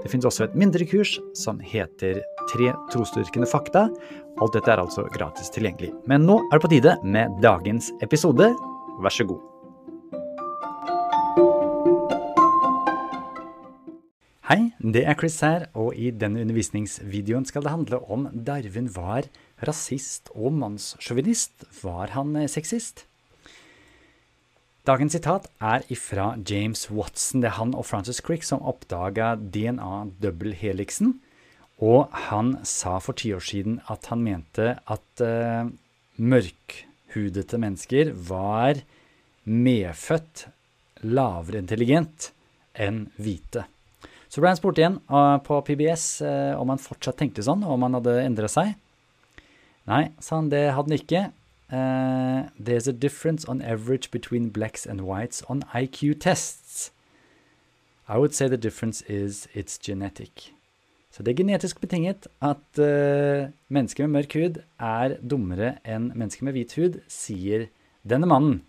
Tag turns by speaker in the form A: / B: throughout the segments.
A: Det finnes også et mindre kurs som heter Tre trosdyrkende fakta. Alt dette er altså gratis tilgjengelig. Men nå er det på tide med dagens episode. Vær så god. Hei, det er Chris her, og i denne undervisningsvideoen skal det handle om Darwin var rasist og mannssjåvinist. Var han eh, sexist? Dagens sitat er ifra James Watson. Det er han og Francis Crick som oppdaga DNA-dobbelthelixen. Og han sa for ti år siden at han mente at uh, mørkhudete mennesker var medfødt lavere intelligent enn hvite. Så ble han spurt igjen uh, på PBS uh, om han fortsatt tenkte sånn, og om han hadde endra seg. Nei, sa han, det hadde han ikke. Uh, there's a difference on average between blacks and whites on IQ tests. I would say the difference is it's genetic. Så det er genetisk betinget at uh, mennesker med mørk hud er dummere enn mennesker med hvit hud, sier denne mannen.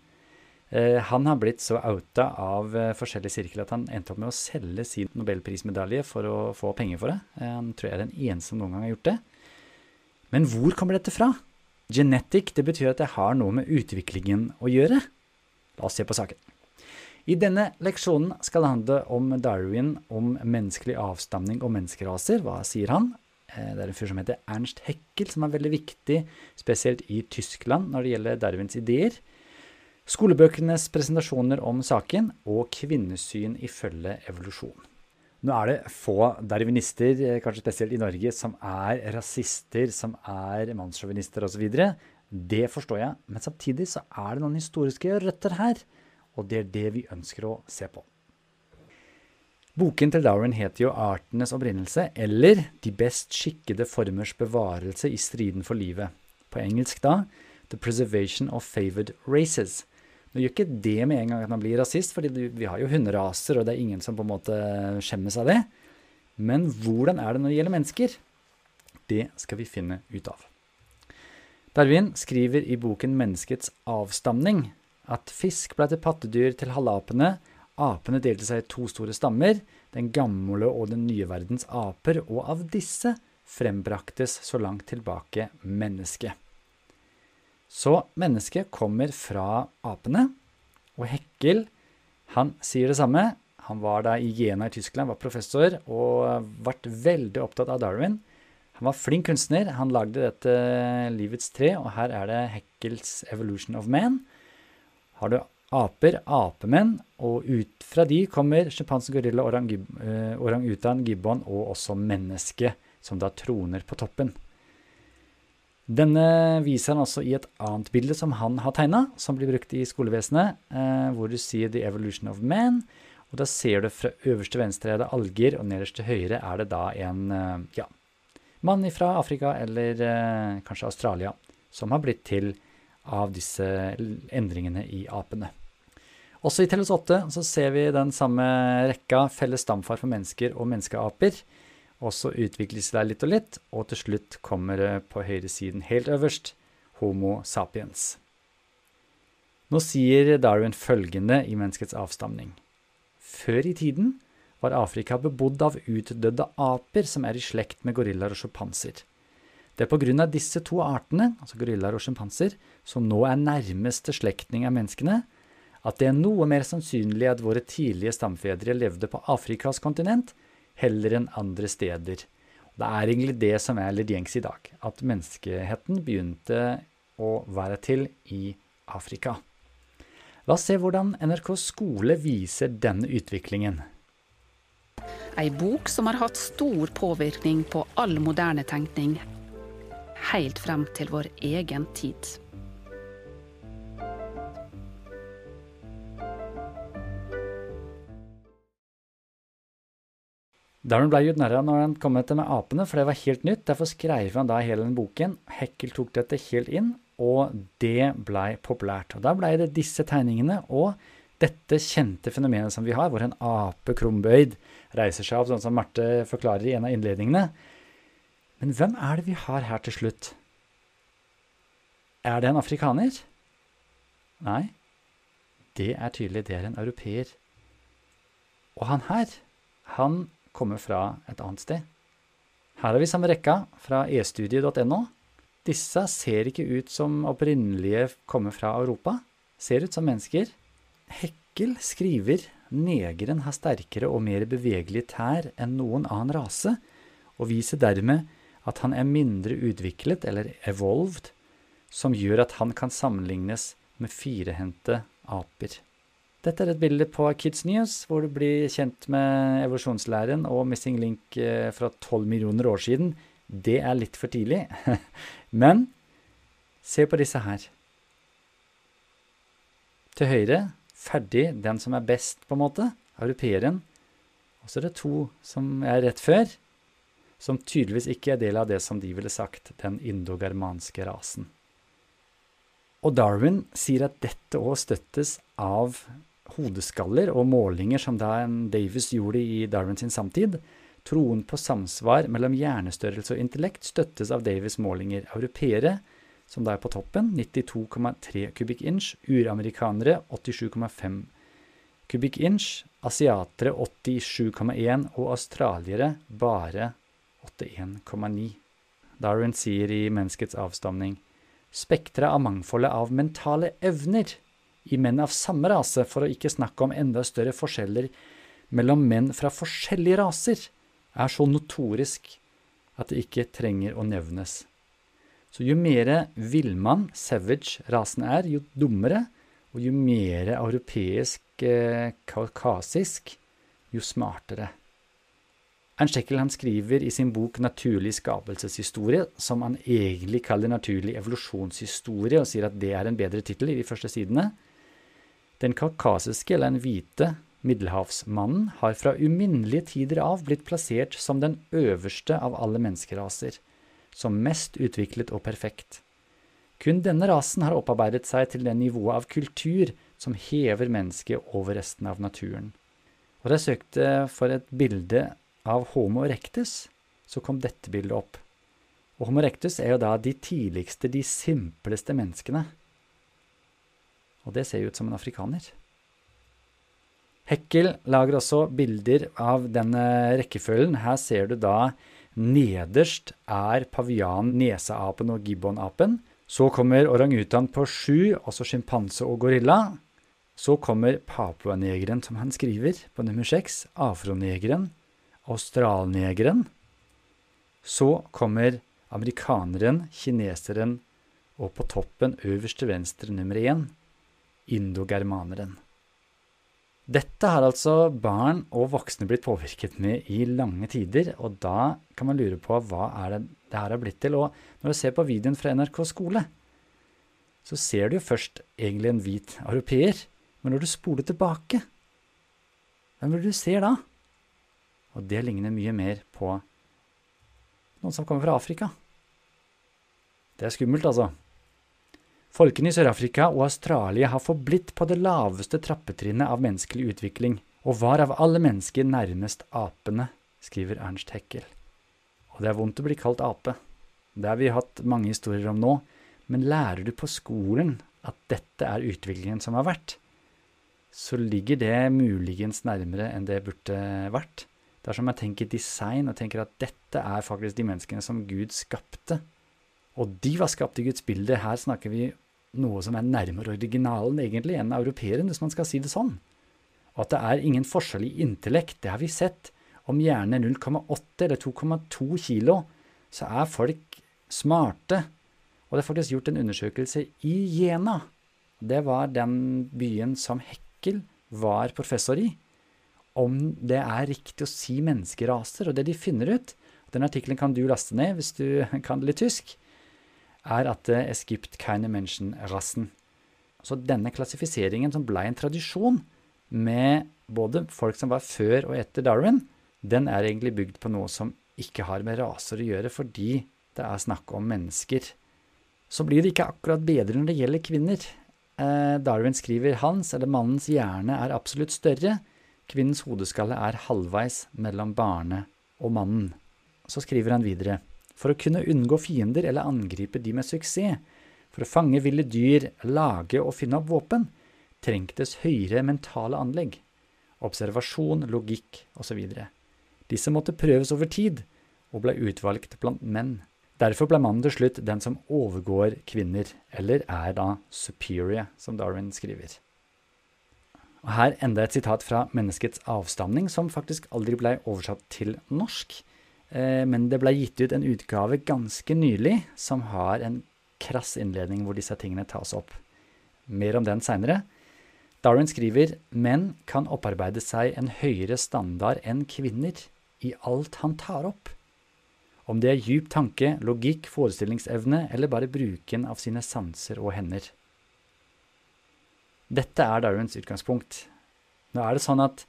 A: Uh, han har blitt så outa av uh, forskjellige sirkler at han endte opp med å selge sin nobelprismedalje for å få penger for det. Han tror jeg er den eneste som noen gang har gjort det. Men hvor kommer dette fra? Genetic det betyr at det har noe med utviklingen å gjøre. La oss se på saken. I denne leksjonen skal det handle om Darwin, om menneskelig avstamning og menneskeraser. Hva sier han? Det er en fyr som heter Ernst Heckel, som er veldig viktig, spesielt i Tyskland, når det gjelder Darwins ideer. Skolebøkenes presentasjoner om saken og kvinnesyn ifølge evolusjon. Nå er det få darwinister, eh, kanskje spesielt i Norge, som er rasister, som er mannssjåvinister osv. Det forstår jeg, men samtidig så er det noen historiske røtter her, og det er det vi ønsker å se på. Boken til Darwin heter jo 'Artenes opprinnelse', eller 'De best skikkede formers bevarelse i striden for livet'. På engelsk da 'The preservation of favored races'. Nå gjør ikke det med en gang at man blir rasist, for vi har jo hunderaser, og det er ingen som på en måte skjemmes av det. Men hvordan er det når det gjelder mennesker? Det skal vi finne ut av. Darwin skriver i boken 'Menneskets avstamning' at fisk ble til pattedyr til halvapene. Apene delte seg i to store stammer, den gamle og den nye verdens aper, og av disse frembraktes så langt tilbake mennesket. Så mennesket kommer fra apene, og Hekkel han sier det samme. Han var da i Jena i Tyskland, var professor og ble veldig opptatt av Darwin. Han var flink kunstner. Han lagde dette Livets tre, og her er det Hekkels 'Evolution of Man'. Har du aper, apemenn, og ut fra de kommer sjimpanse, gorilla, orang-utan, gibbon og også menneske, som da troner på toppen. Denne viser han også i et annet bilde som han har tegna, som blir brukt i skolevesenet, eh, hvor du sier 'The Evolution of Man'. Og da ser du fra øverste venstre er det alger, og nederst til høyre er det da en eh, ja, mann fra Afrika eller eh, kanskje Australia som har blitt til av disse endringene i apene. Også i telles 8 så ser vi den samme rekka felles stamfar for mennesker og menneskeaper. Og så utvikles det litt og litt, og til slutt kommer det på høyresiden helt øverst Homo sapiens. Nå sier Darwin følgende i menneskets avstamning. Før i tiden var Afrika bebodd av utdødde aper som er i slekt med gorillaer og sjimpanser. Det er på grunn av disse to artene, altså gorillaer og sjimpanser, som nå er nærmeste slektning av menneskene, at det er noe mer sannsynlig at våre tidlige stamfedre levde på Afrikas kontinent heller enn andre steder. Det er egentlig det som er litt gjengs i dag, at menneskeheten begynte å være til i Afrika. La oss se hvordan NRK skole viser denne utviklingen.
B: Ei bok som har hatt stor påvirkning på all moderne tenkning, helt frem til vår egen tid.
A: Darwin ble gjort narr av når han kom etter med apene, for det var helt nytt. Derfor skrev han da hele den boken. Hekkel tok dette helt inn, og det blei populært. Og da blei det disse tegningene og dette kjente fenomenet som vi har, hvor en ape krumbøyd reiser seg opp, sånn som Marte forklarer i en av innledningene. Men hvem er det vi har her til slutt? Er det en afrikaner? Nei, det er tydelig det er en europeer. Og han her, han kommer fra et annet sted. Her har vi samme rekka fra estudie.no. Disse ser ikke ut som opprinnelige kommer fra Europa. Ser ut som mennesker. Hekkel skriver negeren har sterkere og mer bevegelige tær enn noen annen rase, og viser dermed at han er mindre utviklet, eller evolved, som gjør at han kan sammenlignes med firehendte aper. Dette er et bilde på Kids News, hvor du blir kjent med evolusjonslæren og Missing Link eh, fra 12 millioner år siden. Det er litt for tidlig. Men se på disse her. Til høyre, ferdig, den som er best, på en måte, europeeren. Og så er det to som er rett før, som tydeligvis ikke er del av det som de ville sagt, den indogermanske rasen. Og Darwin sier at dette òg støttes av hodeskaller og målinger som Dan Davis gjorde i Darwin sin samtid. Troen på samsvar mellom hjernestørrelse og intellekt støttes av Davis' målinger. Europeere, som da er på toppen, 92,3 kubikk-inch. Uramerikanere 87,5 kubikk-inch. Asiatere 87,1 og australiere bare 81,9. Darwin sier i Menneskets avstamning spekteret av mangfoldet av mentale evner i menn av samme rase, for å ikke snakke om enda større forskjeller mellom menn fra forskjellige raser, er så notorisk at det ikke trenger å nevnes. Så jo mer villmann, savage, rasen er, jo dummere, og jo mer europeisk, eh, kaukasisk, jo smartere. Ernst han skriver i sin bok 'Naturlig skapelseshistorie', som han egentlig kaller 'naturlig evolusjonshistorie', og sier at det er en bedre tittel i de første sidene. Den kaukasiske, eller den hvite, middelhavsmannen har fra uminnelige tider av blitt plassert som den øverste av alle menneskeraser, som mest utviklet og perfekt. Kun denne rasen har opparbeidet seg til det nivået av kultur som hever mennesket over resten av naturen. Og da jeg søkte for et bilde av Homo erectus, så kom dette bildet opp. Og Homo erectus er jo da de tidligste, de simpleste menneskene. Og det ser jo ut som en afrikaner. Hekkel lager også bilder av denne rekkefølgen. Her ser du da nederst er pavian, neseapen og gibbonapen. Så kommer orangutan på sju, altså sjimpanse og gorilla. Så kommer papuanegeren, som han skriver, på nummer seks. Afronegeren, australnegeren. Så kommer amerikaneren, kineseren og på toppen, øverst til venstre, nummer én, indogermaneren. Dette har altså barn og voksne blitt påvirket med i lange tider, og da kan man lure på hva er det det her har blitt til. Og når du ser på videoen fra NRK skole, så ser du jo først egentlig en hvit europeer, men når du spoler tilbake, hvem vil du se da? Og det ligner mye mer på noen som kommer fra Afrika. Det er skummelt, altså. Folkene i Sør-Afrika og Australia har forblitt på det laveste trappetrinnet av menneskelig utvikling, og var av alle mennesker nærmest apene, skriver Ernst Heckel. Og det er vondt å bli kalt ape. Det har vi hatt mange historier om nå, men lærer du på skolen at dette er utviklingen som har vært, så ligger det muligens nærmere enn det burde vært. Dersom jeg tenker design og tenker at dette er faktisk de menneskene som Gud skapte, og de var skapt i Guds bilde, her snakker vi noe som er nærmere originalen egentlig enn europeeren, hvis man skal si det sånn. Og at det er ingen forskjell i intellekt, det har vi sett. Om hjernen er 0,8 eller 2,2 kilo, så er folk smarte. Og det er faktisk gjort en undersøkelse i Jena. Det var den byen som Hekkel var professor i om det er riktig å si menneskeraser, og det de finner ut, den artikkelen kan du laste ned hvis du kan litt tysk, er at det er skipt keine Menschen-rassen. Så denne klassifiseringen som ble en tradisjon med både folk som var før og etter Darwin, den er egentlig bygd på noe som ikke har med raser å gjøre, fordi det er snakk om mennesker så blir det ikke akkurat bedre når det gjelder kvinner. Eh, Darwin skriver hans eller mannens hjerne er absolutt større, kvinnens hodeskalle er halvveis mellom barnet og mannen. Så skriver han videre. For å kunne unngå fiender eller angripe de med suksess, for å fange ville dyr, lage og finne opp våpen, trengtes høyere mentale anlegg, observasjon, logikk osv. Disse måtte prøves over tid, og ble utvalgt blant menn. Derfor ble mannen til slutt den som overgår kvinner, eller er da superior, som Darwin skriver. Og Her enda et sitat fra 'Menneskets avstamning', som faktisk aldri ble oversatt til norsk. Eh, men det ble gitt ut en utgave ganske nylig som har en krass innledning hvor disse tingene tas opp. Mer om den seinere. Darwin skriver menn kan opparbeide seg en høyere standard enn kvinner i alt han tar opp. Om det er djup tanke, logikk, forestillingsevne eller bare bruken av sine sanser og hender. Dette er Darwins utgangspunkt. Nå er det sånn at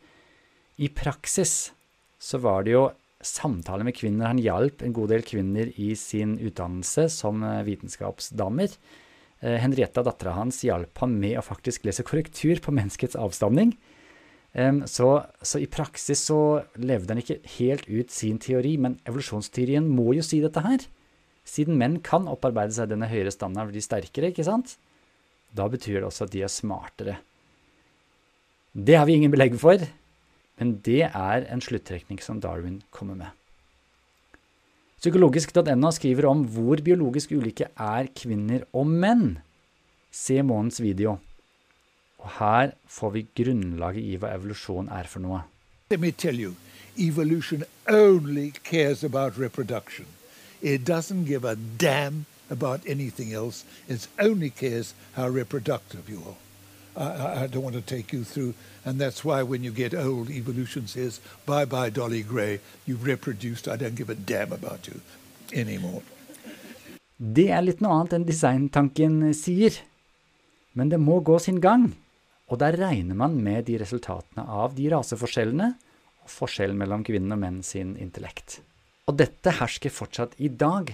A: i praksis så var det jo samtaler med kvinner. Han hjalp en god del kvinner i sin utdannelse som eh, vitenskapsdamer. Eh, Henrietta, dattera hans, hjalp ham med å faktisk lese korrektur på menneskets avstamning. Så, så, i praksis så levde han ikke helt ut sin teori, men evolusjonsteorien må jo si dette her. Siden menn kan opparbeide seg denne høyere standarden, blir de sterkere, ikke sant? Da betyr det også at de er smartere. Det har vi ingen belegg for, men det er en sluttrekning som Darwin kommer med. Psykologisk.no skriver om hvor biologisk ulike er kvinner og menn. Se månedens video. Og her får vi grunnlaget i hva evolusjon er for noe.
C: Let me tell you, evolution only cares about reproduction. It doesn't give a damn about anything else. It only cares how reproductive you are. I, I, don't want to take you through, and that's why when you get old, evolution says, bye bye, Dolly Gray, you've reproduced, I don't give a damn about you anymore.
A: Det er litt noe annet enn designtanken sier, men det må gå sin gang. Og der regner man med de resultatene av de raseforskjellene og forskjellen mellom kvinnen og menn sin intellekt. Og dette hersker fortsatt i dag.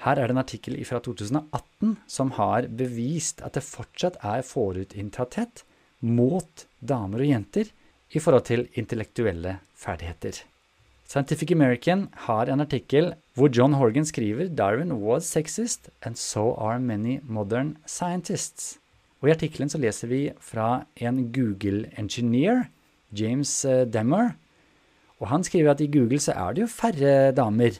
A: Her er det en artikkel fra 2018 som har bevist at det fortsatt er forutinntatthet mot damer og jenter i forhold til intellektuelle ferdigheter. Scientific American har en artikkel hvor John Horgan skriver Darwin was sexist, and so are many modern scientists. Og I artikkelen leser vi fra en Google-engineer, James eh, Demmer. Og han skriver at i Google så er det jo færre damer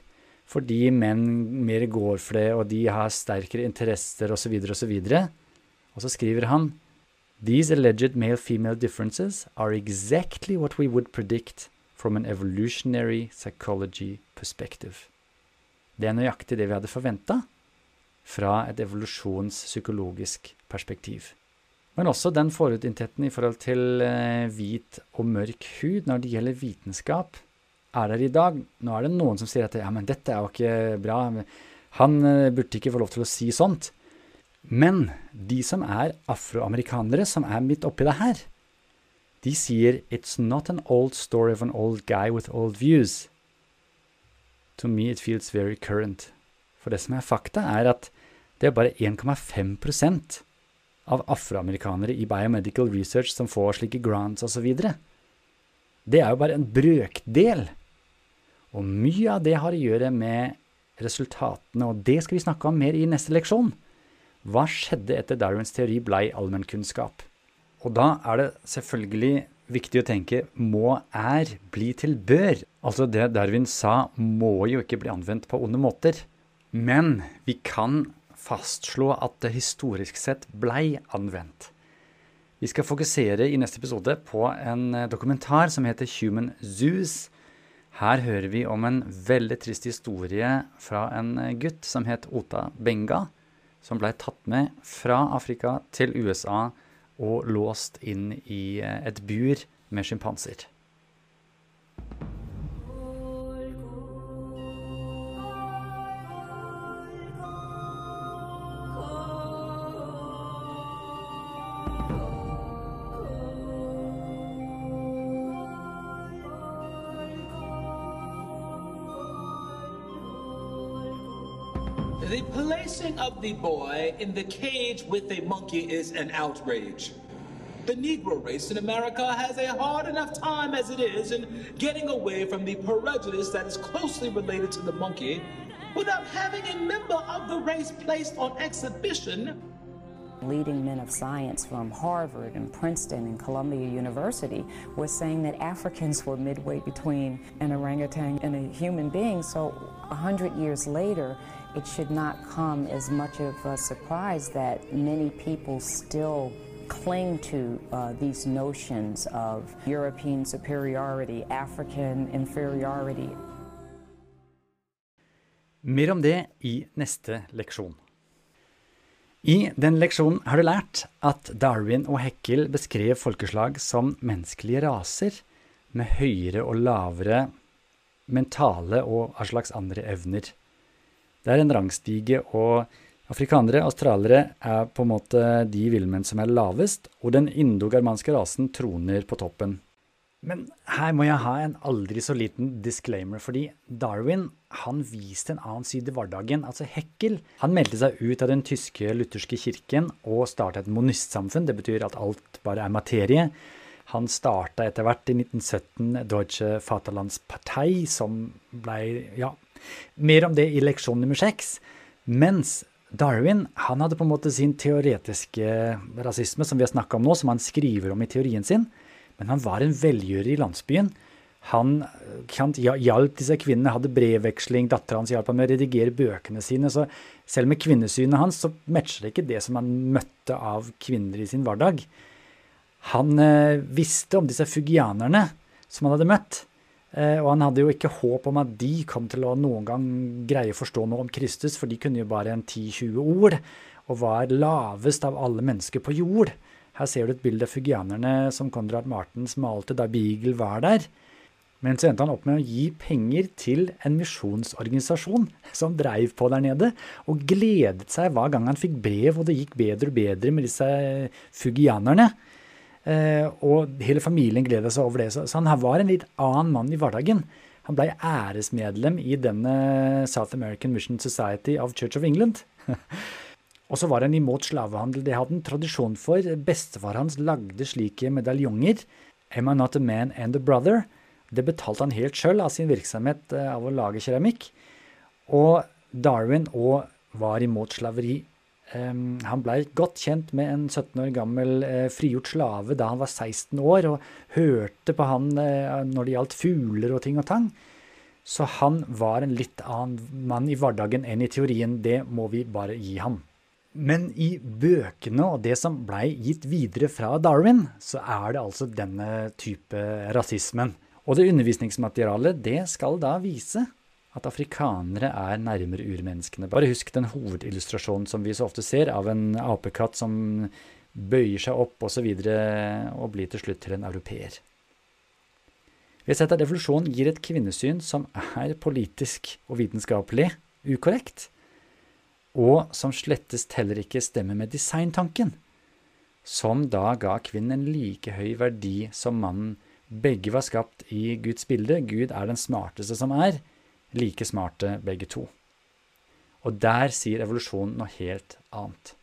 A: fordi menn mer går for det, og de har sterkere interesser osv., osv. Og så skriver han These alleged male-female differences are exactly what we would predict from an evolutionary psychology perspective. Det er nøyaktig det vi hadde forventa fra et evolusjonspsykologisk perspektiv. Men også den forutinntetten i forhold til eh, hvit og mørk hud når det gjelder vitenskap er der i dag. Nå er det noen som sier at ja, men dette er jo ikke bra. Han eh, burde ikke få lov til å si sånt. Men de som er afroamerikanere, som er midt oppi det her, de sier It's not an old story of an old guy with old views. To me it feels very current. For det som er fakta, er at det er bare 1,5% av afroamerikanere i biomedical research som får slike grants osv. Det er jo bare en brøkdel og mye av det har å gjøre med resultatene, og det skal vi snakke om mer i neste leksjon. Hva skjedde etter Darwins teori blei allmennkunnskap? Og da er det selvfølgelig viktig å tenke må er bli til bør. Altså det Darwin sa må jo ikke bli anvendt på onde måter. Men vi kan fastslå at det historisk sett blei anvendt. Vi skal fokusere i neste episode på en dokumentar som heter Human Zoos her hører vi om en veldig trist historie fra en gutt som het Ota Benga, som ble tatt med fra Afrika til USA og låst inn i et bur med sjimpanser.
D: Of the boy in the cage with a monkey is an outrage. The Negro race in America has a hard enough time as it is in getting away from the prejudice that is closely related to the monkey without having a member of the race placed on exhibition.
E: Leading men of science from Harvard and Princeton and Columbia University were saying that Africans were midway between an orangutan and a human being. So, a hundred years later, it should not come as much of a surprise that many people still cling to uh, these notions of European superiority, African inferiority.
A: Mer om det i neste leksjon. I den leksjonen har du lært at Darwin og Heckel beskrev folkeslag som menneskelige raser med høyere og lavere mentale og hva slags andre evner. Det er en rangstige, og afrikanere, australiere, er på en måte de villmenn som er lavest, og den indogermanske rasen troner på toppen. Men her må jeg ha en aldri så liten disclaimer, fordi Darwin han viste en annen side i hverdagen. Altså Hekkel han meldte seg ut av den tyske lutherske kirken og startet et monistsamfunn. Det betyr at alt bare er materie. Han starta etter hvert i 1917 Deutsche Vaterlandspartei, som blei Ja, mer om det i leksjon nummer seks. Mens Darwin han hadde på en måte sin teoretiske rasisme, som vi har snakka om nå, som han skriver om i teorien sin. Men han var en velgjører i landsbyen. Han hjalp disse kvinnene, hadde brevveksling, dattera hans hjalp ham med å redigere bøkene sine. Så selv med kvinnesynet hans så matcher det ikke det som han møtte av kvinner i sin hverdag. Han eh, visste om disse fugianerne som han hadde møtt. Eh, og han hadde jo ikke håp om at de kom til å noen gang greie å forstå noe om Kristus, for de kunne jo bare en 10-20 ord, og var lavest av alle mennesker på jord. Her ser du et bilde av fugianerne som Konrad Martens malte da Beagle var der. Men så endte han opp med å gi penger til en misjonsorganisasjon som dreiv på der nede, og gledet seg hver gang han fikk brev, og det gikk bedre og bedre med disse fugianerne. Eh, og hele familien gledet seg over det. Så, han var en litt annen mann i hverdagen. Han ble æresmedlem i denne South American Mission Society of Church of England. og så var han imot slavehandel. Det hadde han tradisjon for. Bestefar hans lagde slike medaljonger. Am I not a man and a brother? Det betalte han helt sjøl av sin virksomhet av å lage keramikk. Og Darwin òg var imot slaveri. Han blei godt kjent med en 17 år gammel uh, frigjort slave da han var 16 år, og hørte på han uh, når det gjaldt fugler og ting og tang. Så han var en litt annen mann i hverdagen enn i teorien. Det må vi bare gi ham. Men i bøkene og det som blei gitt videre fra Darwin, så er det altså denne type rasismen. Og det undervisningsmaterialet, det skal da vise at afrikanere er nærmere urmenneskene. Bare husk den hovedillustrasjonen som vi så ofte ser, av en apekatt som bøyer seg opp osv. Og, så og blir til slutt til en europeer. Vi har sett at evolusjon gir et kvinnesyn som er politisk og vitenskapelig ukorrekt, og som slettest heller ikke stemmer med designtanken, som da ga kvinnen en like høy verdi som mannen. Begge var skapt i Guds bilde. Gud er den smarteste som er like smarte begge to. Og der sier evolusjonen noe helt annet.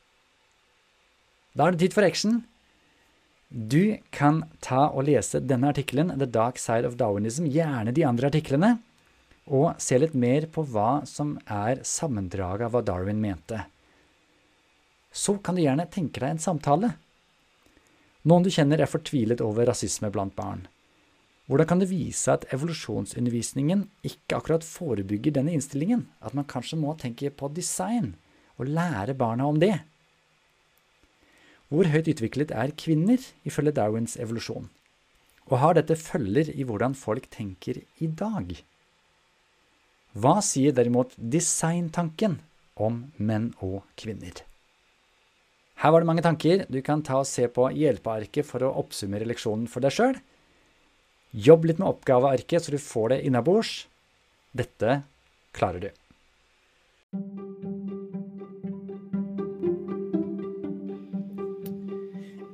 A: Da er det tid for action. Du kan ta og lese denne artikkelen, The Dark Side of Darwinism, gjerne de andre artiklene, og se litt mer på hva som er sammendraget av hva Darwin mente. Så kan du gjerne tenke deg en samtale. Noen du kjenner er fortvilet over rasisme blant barn. Hvordan kan det vise at evolusjonsundervisningen ikke akkurat forebygger denne innstillingen? At man kanskje må tenke på design, og lære barna om det? Hvor høyt utviklet er kvinner, ifølge Darwins evolusjon? Og har dette følger i hvordan folk tenker i dag? Hva sier derimot designtanken om menn og kvinner? Her var det mange tanker. Du kan ta og se på hjelpearket for å oppsummere leksjonen for deg sjøl. Jobb litt med oppgavearket, så du får det innabords. Dette klarer du.